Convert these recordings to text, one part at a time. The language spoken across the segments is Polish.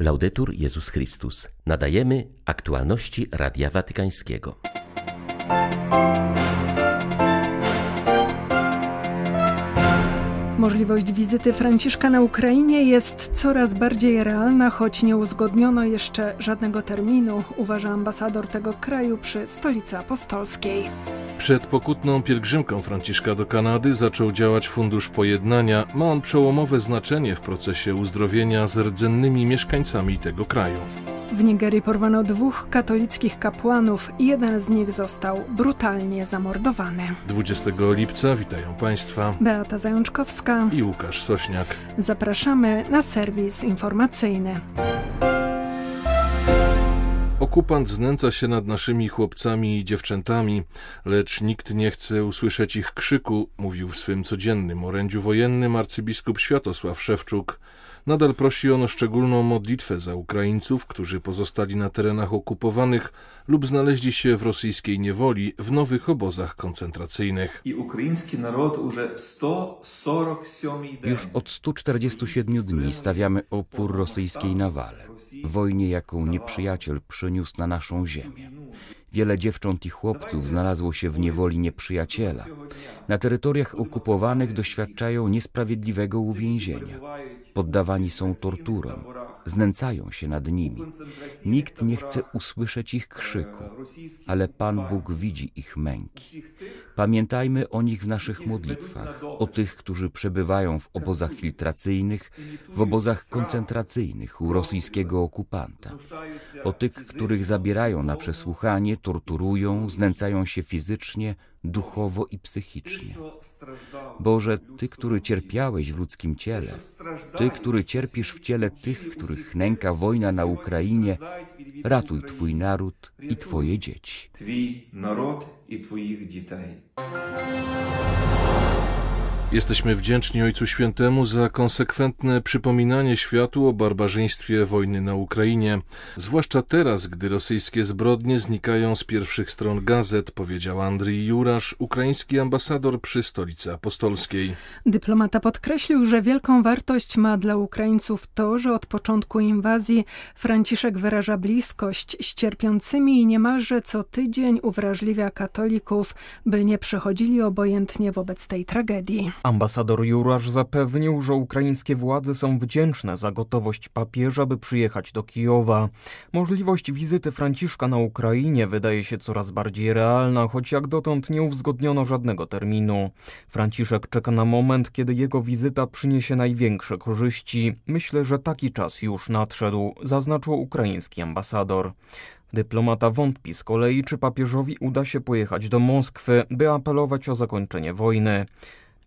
Laudetur Jezus Chrystus. Nadajemy aktualności Radia Watykańskiego. Możliwość wizyty Franciszka na Ukrainie jest coraz bardziej realna, choć nie uzgodniono jeszcze żadnego terminu, uważa ambasador tego kraju przy stolicy apostolskiej. Przed pokutną pielgrzymką Franciszka do Kanady zaczął działać Fundusz Pojednania. Ma on przełomowe znaczenie w procesie uzdrowienia z rdzennymi mieszkańcami tego kraju. W Nigerii porwano dwóch katolickich kapłanów jeden z nich został brutalnie zamordowany. 20 lipca witają Państwa Beata Zajączkowska i Łukasz Sośniak. Zapraszamy na serwis informacyjny. Okupant znęca się nad naszymi chłopcami i dziewczętami, lecz nikt nie chce usłyszeć ich krzyku, mówił w swym codziennym orędziu wojennym arcybiskup Światosław Szewczuk. Nadal prosi on o szczególną modlitwę za Ukraińców, którzy pozostali na terenach okupowanych lub znaleźli się w rosyjskiej niewoli w nowych obozach koncentracyjnych. Już od 147 dni stawiamy opór rosyjskiej nawale, wojnie, jaką nieprzyjaciel przyniósł na naszą ziemię. Wiele dziewcząt i chłopców znalazło się w niewoli nieprzyjaciela. Na terytoriach okupowanych doświadczają niesprawiedliwego uwięzienia. Poddawani są torturom, znęcają się nad nimi. Nikt nie chce usłyszeć ich krzyku, ale Pan Bóg widzi ich męki. Pamiętajmy o nich w naszych modlitwach, o tych, którzy przebywają w obozach filtracyjnych, w obozach koncentracyjnych u rosyjskiego okupanta, o tych, których zabierają na przesłuchanie, torturują, znęcają się fizycznie, duchowo i psychicznie. Boże, Ty, który cierpiałeś w ludzkim ciele, Ty, który cierpisz w ciele tych, których nęka wojna na Ukrainie, ratuj Twój naród i Twoje dzieci. Twój naród i Twoich dzieci. Jesteśmy wdzięczni Ojcu Świętemu za konsekwentne przypominanie światu o barbarzyństwie wojny na Ukrainie, zwłaszcza teraz, gdy rosyjskie zbrodnie znikają z pierwszych stron gazet, powiedział Andrii Jurasz, ukraiński ambasador przy Stolicy Apostolskiej. Dyplomata podkreślił, że wielką wartość ma dla Ukraińców to, że od początku inwazji Franciszek wyraża bliskość z cierpiącymi i niemalże co tydzień uwrażliwia katolików, by nie przechodzili obojętnie wobec tej tragedii. Ambasador Jurasz zapewnił, że ukraińskie władze są wdzięczne za gotowość papieża, by przyjechać do Kijowa. Możliwość wizyty Franciszka na Ukrainie wydaje się coraz bardziej realna, choć jak dotąd nie uzgodniono żadnego terminu. Franciszek czeka na moment, kiedy jego wizyta przyniesie największe korzyści. Myślę, że taki czas już nadszedł, zaznaczył ukraiński ambasador. Dyplomata wątpi z kolei, czy papieżowi uda się pojechać do Moskwy, by apelować o zakończenie wojny.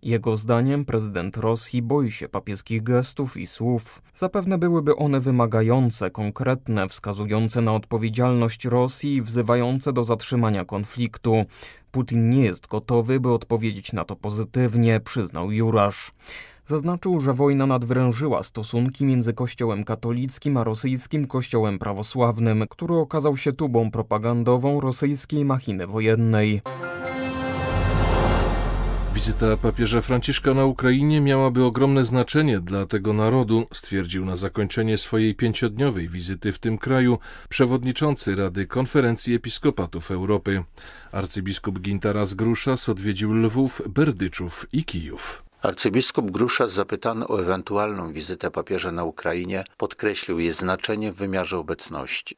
Jego zdaniem prezydent Rosji boi się papieskich gestów i słów. Zapewne byłyby one wymagające, konkretne, wskazujące na odpowiedzialność Rosji i wzywające do zatrzymania konfliktu. Putin nie jest gotowy, by odpowiedzieć na to pozytywnie, przyznał Jurasz. Zaznaczył, że wojna nadwrężyła stosunki między Kościołem katolickim a rosyjskim Kościołem prawosławnym, który okazał się tubą propagandową rosyjskiej machiny wojennej. Wizyta papieża Franciszka na Ukrainie miałaby ogromne znaczenie dla tego narodu, stwierdził na zakończenie swojej pięciodniowej wizyty w tym kraju przewodniczący Rady Konferencji Episkopatów Europy. Arcybiskup Gintaras Gruszas odwiedził Lwów, Berdyczów i Kijów. Arcybiskup Grusza, zapytany o ewentualną wizytę papieża na Ukrainie, podkreślił jej znaczenie w wymiarze obecności.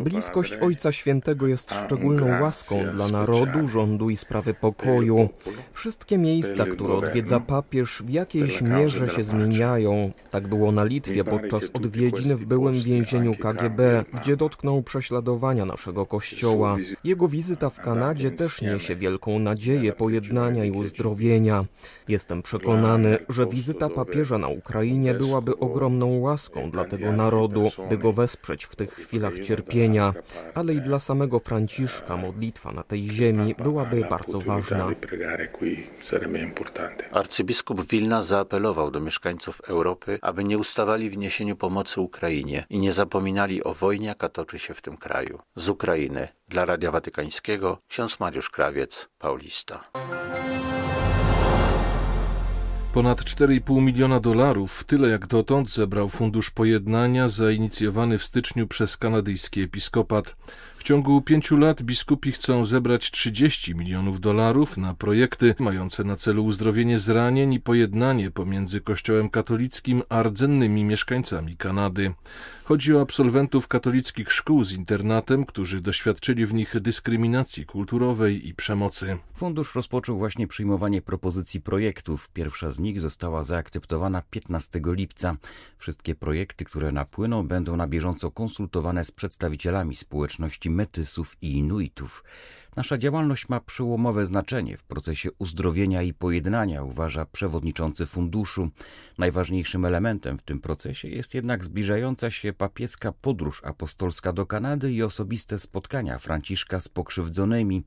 Bliskość Ojca Świętego jest szczególną łaską dla narodu, rządu i sprawy pokoju. Wszystkie miejsca, które odwiedza papież, w jakiejś mierze się zmieniają. Tak było na Litwie podczas odwiedzin w byłym więzieniu KGB, gdzie dotknął prześladowania naszego kościoła. Jego wizyta w Kanadzie też niesie wielką nadzieję pojednania i uzdrowienia uzdrowienia. Jestem przekonany, że wizyta papieża na Ukrainie byłaby ogromną łaską dla tego narodu, by go wesprzeć w tych chwilach cierpienia, ale i dla samego Franciszka modlitwa na tej ziemi byłaby bardzo ważna. Arcybiskup Wilna zaapelował do mieszkańców Europy, aby nie ustawali w niesieniu pomocy Ukrainie i nie zapominali o wojnie, jaka toczy się w tym kraju. Z Ukrainy dla Radia Watykańskiego ksiądz Mariusz Krawiec, Paulista. Ponad 4,5 miliona dolarów, tyle jak dotąd zebrał Fundusz Pojednania zainicjowany w styczniu przez kanadyjski episkopat. W ciągu pięciu lat biskupi chcą zebrać 30 milionów dolarów na projekty mające na celu uzdrowienie zranień i pojednanie pomiędzy Kościołem katolickim a rdzennymi mieszkańcami Kanady. Chodzi o absolwentów katolickich szkół z internatem, którzy doświadczyli w nich dyskryminacji kulturowej i przemocy. Fundusz rozpoczął właśnie przyjmowanie propozycji projektów. Pierwsza z nich została zaakceptowana 15 lipca. Wszystkie projekty, które napłyną, będą na bieżąco konsultowane z przedstawicielami społeczności Metysów i Inuitów. Nasza działalność ma przełomowe znaczenie w procesie uzdrowienia i pojednania, uważa przewodniczący funduszu. Najważniejszym elementem w tym procesie jest jednak zbliżająca się papieska podróż apostolska do Kanady i osobiste spotkania Franciszka z pokrzywdzonymi.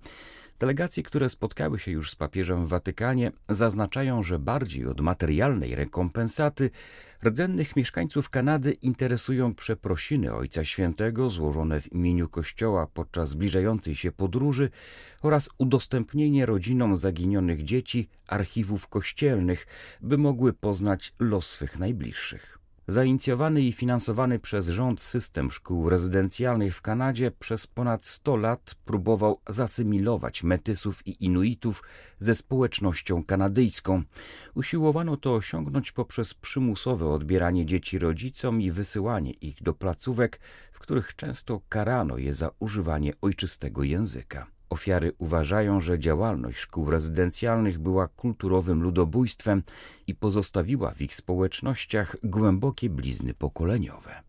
Delegacje, które spotkały się już z papieżem w Watykanie, zaznaczają, że bardziej od materialnej rekompensaty rdzennych mieszkańców Kanady interesują przeprosiny Ojca Świętego złożone w imieniu Kościoła podczas zbliżającej się podróży oraz udostępnienie rodzinom zaginionych dzieci archiwów kościelnych, by mogły poznać los swych najbliższych. Zainicjowany i finansowany przez rząd system szkół rezydencjalnych w Kanadzie przez ponad 100 lat próbował zasymilować Metysów i Inuitów ze społecznością kanadyjską. Usiłowano to osiągnąć poprzez przymusowe odbieranie dzieci rodzicom i wysyłanie ich do placówek, w których często karano je za używanie ojczystego języka. Ofiary uważają, że działalność szkół rezydencjalnych była kulturowym ludobójstwem i pozostawiła w ich społecznościach głębokie blizny pokoleniowe.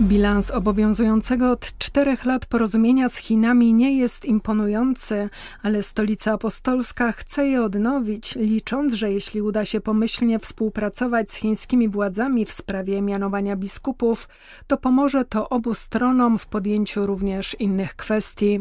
Bilans obowiązującego od czterech lat porozumienia z Chinami nie jest imponujący, ale stolica apostolska chce je odnowić, licząc, że jeśli uda się pomyślnie współpracować z chińskimi władzami w sprawie mianowania biskupów, to pomoże to obu stronom w podjęciu również innych kwestii.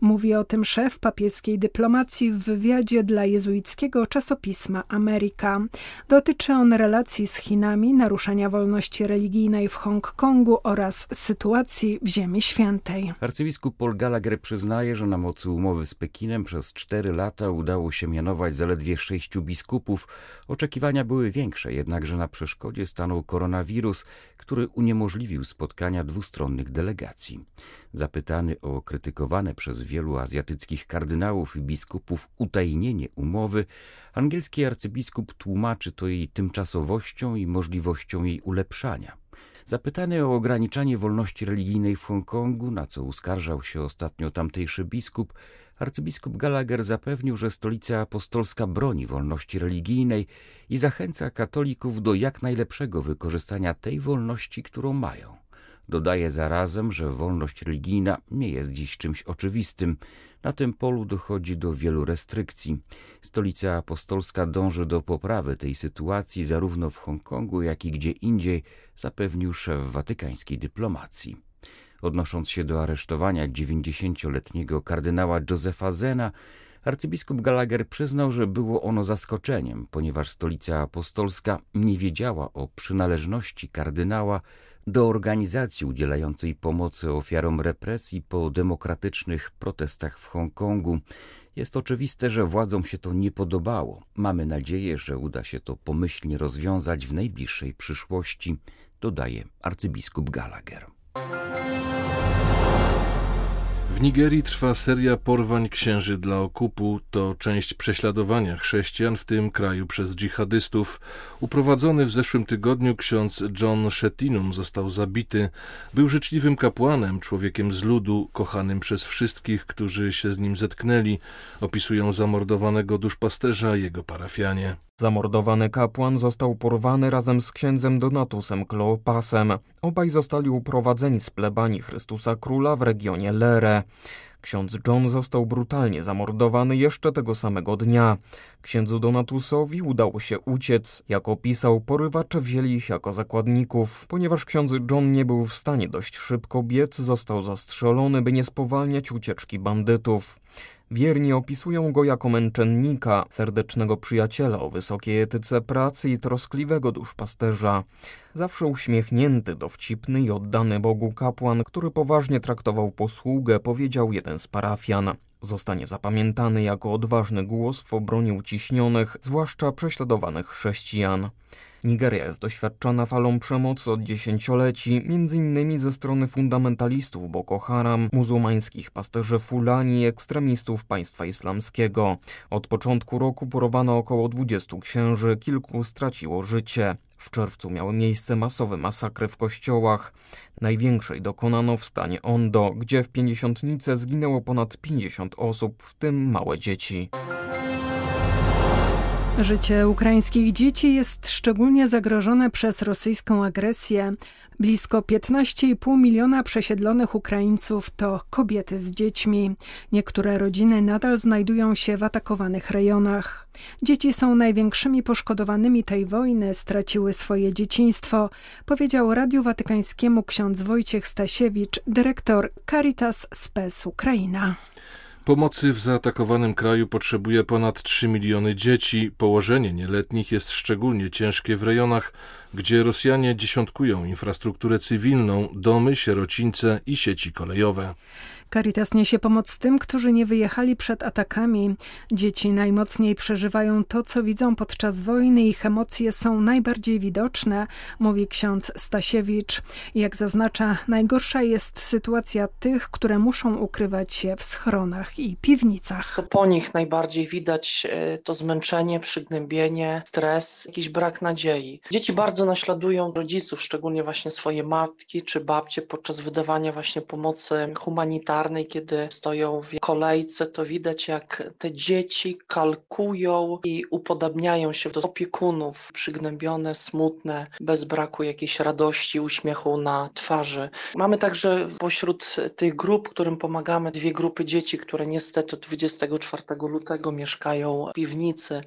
Mówi o tym szef papieskiej dyplomacji w wywiadzie dla jezuickiego czasopisma Ameryka. Dotyczy on relacji z Chinami, naruszenia wolności religijnej w Hongkongu oraz sytuacji w Ziemi Świętej. Arcybiskup Paul Gallagher przyznaje, że na mocy umowy z Pekinem przez cztery lata udało się mianować zaledwie sześciu biskupów. Oczekiwania były większe, jednakże na przeszkodzie stanął koronawirus, który uniemożliwił spotkania dwustronnych delegacji. Zapytany o krytykowane przez wielu azjatyckich kardynałów i biskupów utajnienie umowy, angielski arcybiskup tłumaczy to jej tymczasowością i możliwością jej ulepszania. Zapytany o ograniczanie wolności religijnej w Hongkongu, na co uskarżał się ostatnio tamtejszy biskup, arcybiskup Gallagher zapewnił, że stolica apostolska broni wolności religijnej i zachęca katolików do jak najlepszego wykorzystania tej wolności, którą mają. Dodaje zarazem, że wolność religijna nie jest dziś czymś oczywistym. Na tym polu dochodzi do wielu restrykcji. Stolica apostolska dąży do poprawy tej sytuacji zarówno w Hongkongu, jak i gdzie indziej, zapewnił szef watykańskiej dyplomacji. Odnosząc się do aresztowania 90-letniego kardynała Josefa Zena, arcybiskup Gallagher przyznał, że było ono zaskoczeniem, ponieważ stolica apostolska nie wiedziała o przynależności kardynała do organizacji udzielającej pomocy ofiarom represji po demokratycznych protestach w Hongkongu. Jest oczywiste, że władzom się to nie podobało. Mamy nadzieję, że uda się to pomyślnie rozwiązać w najbliższej przyszłości, dodaje arcybiskup Gallagher. W Nigerii trwa seria porwań księży dla okupu. To część prześladowania chrześcijan w tym kraju przez dżihadystów. Uprowadzony w zeszłym tygodniu ksiądz John Shettinum został zabity. Był życzliwym kapłanem, człowiekiem z ludu, kochanym przez wszystkich, którzy się z nim zetknęli. Opisują zamordowanego duszpasterza jego parafianie. Zamordowany kapłan został porwany razem z księdzem Donatusem Kleopasem. Obaj zostali uprowadzeni z plebanii Chrystusa Króla w regionie Lere. Ksiądz John został brutalnie zamordowany jeszcze tego samego dnia. Księdzu Donatusowi udało się uciec. Jak opisał, porywacze wzięli ich jako zakładników. Ponieważ ksiądz John nie był w stanie dość szybko biec, został zastrzelony, by nie spowalniać ucieczki bandytów. Wierni opisują go jako męczennika, serdecznego przyjaciela o wysokiej etyce pracy i troskliwego duszpasterza. Zawsze uśmiechnięty, dowcipny i oddany Bogu kapłan, który poważnie traktował posługę, powiedział jeden z parafian. Zostanie zapamiętany jako odważny głos w obronie uciśnionych, zwłaszcza prześladowanych chrześcijan. Nigeria jest doświadczona falą przemocy od dziesięcioleci, m.in. ze strony fundamentalistów Boko Haram, muzułmańskich pasterzy Fulani i ekstremistów państwa islamskiego. Od początku roku porowano około 20 księży, kilku straciło życie. W czerwcu miały miejsce masowe masakry w kościołach. Największej dokonano w stanie Ondo, gdzie w pięćdziesiątnice zginęło ponad 50 osób, w tym małe dzieci. Życie ukraińskich dzieci jest szczególnie zagrożone przez rosyjską agresję. Blisko 15,5 miliona przesiedlonych Ukraińców to kobiety z dziećmi. Niektóre rodziny nadal znajdują się w atakowanych rejonach. Dzieci są największymi poszkodowanymi tej wojny, straciły swoje dzieciństwo, powiedział Radiu Watykańskiemu ksiądz Wojciech Stasiewicz, dyrektor Caritas Spes Ukraina. Pomocy w zaatakowanym kraju potrzebuje ponad 3 miliony dzieci. Położenie nieletnich jest szczególnie ciężkie w rejonach, gdzie Rosjanie dziesiątkują infrastrukturę cywilną, domy, sierocińce i sieci kolejowe. Caritas niesie pomoc tym, którzy nie wyjechali przed atakami. Dzieci najmocniej przeżywają to, co widzą podczas wojny. Ich emocje są najbardziej widoczne, mówi ksiądz Stasiewicz. Jak zaznacza, najgorsza jest sytuacja tych, które muszą ukrywać się w schronach i piwnicach. To po nich najbardziej widać e, to zmęczenie, przygnębienie, stres, jakiś brak nadziei. Dzieci bardzo naśladują rodziców, szczególnie właśnie swoje matki czy babcie podczas wydawania właśnie pomocy humanitarnej kiedy stoją w kolejce, to widać jak te dzieci kalkują i upodabniają się do opiekunów, przygnębione, smutne, bez braku jakiejś radości, uśmiechu na twarzy. Mamy także pośród tych grup, którym pomagamy, dwie grupy dzieci, które niestety 24 lutego mieszkają w piwnicy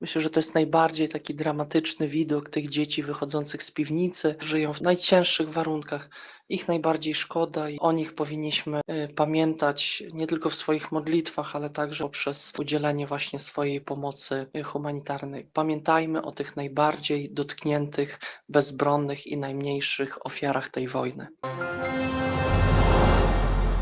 Myślę, że to jest najbardziej taki dramatyczny widok tych dzieci wychodzących z piwnicy, żyją w najcięższych warunkach. Ich najbardziej szkoda i o nich powinniśmy y, pamiętać nie tylko w swoich modlitwach, ale także poprzez udzielenie właśnie swojej pomocy y, humanitarnej. Pamiętajmy o tych najbardziej dotkniętych, bezbronnych i najmniejszych ofiarach tej wojny.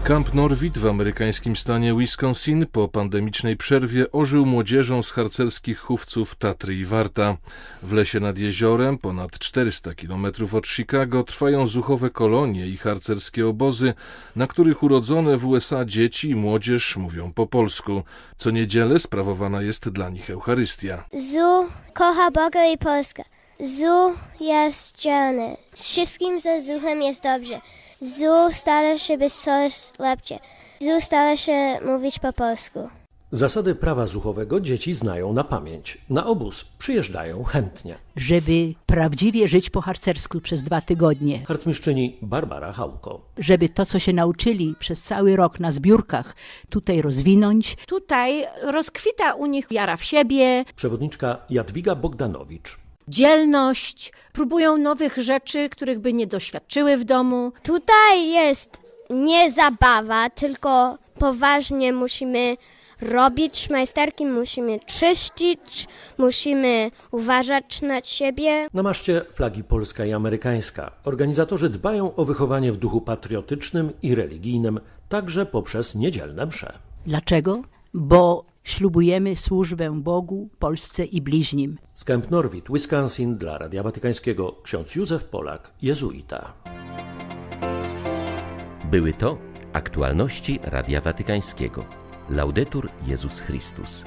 Camp Norwid w amerykańskim stanie Wisconsin po pandemicznej przerwie ożył młodzieżą z harcerskich chówców Tatry i Warta. W lesie nad jeziorem, ponad 400 km od Chicago, trwają zuchowe kolonie i harcerskie obozy, na których urodzone w USA dzieci i młodzież mówią po polsku. Co niedzielę sprawowana jest dla nich Eucharystia. Zu kocha Boga i Polskę. Zu jest dzielny. Wszystkim ze zuchem jest dobrze. Zu stara się być coraz lepsze. Zu stara się mówić po polsku. Zasady prawa zuchowego dzieci znają na pamięć. Na obóz przyjeżdżają chętnie. Żeby prawdziwie żyć po harcersku przez dwa tygodnie. Harcmistrzyni Barbara Hałko. Żeby to, co się nauczyli przez cały rok na zbiórkach, tutaj rozwinąć. Tutaj rozkwita u nich wiara w siebie. Przewodniczka Jadwiga Bogdanowicz dzielność, próbują nowych rzeczy, których by nie doświadczyły w domu. Tutaj jest nie zabawa, tylko poważnie musimy robić majsterki, musimy czyścić, musimy uważać na siebie. Na maszcie flagi polska i amerykańska. Organizatorzy dbają o wychowanie w duchu patriotycznym i religijnym, także poprzez niedzielne msze. Dlaczego? Bo ślubujemy służbę Bogu, Polsce i bliźnim. Z Camp Norwid, Wisconsin dla Radia Watykańskiego ksiądz Józef Polak, jezuita. Były to aktualności Radia Watykańskiego. Laudetur Jezus Chrystus.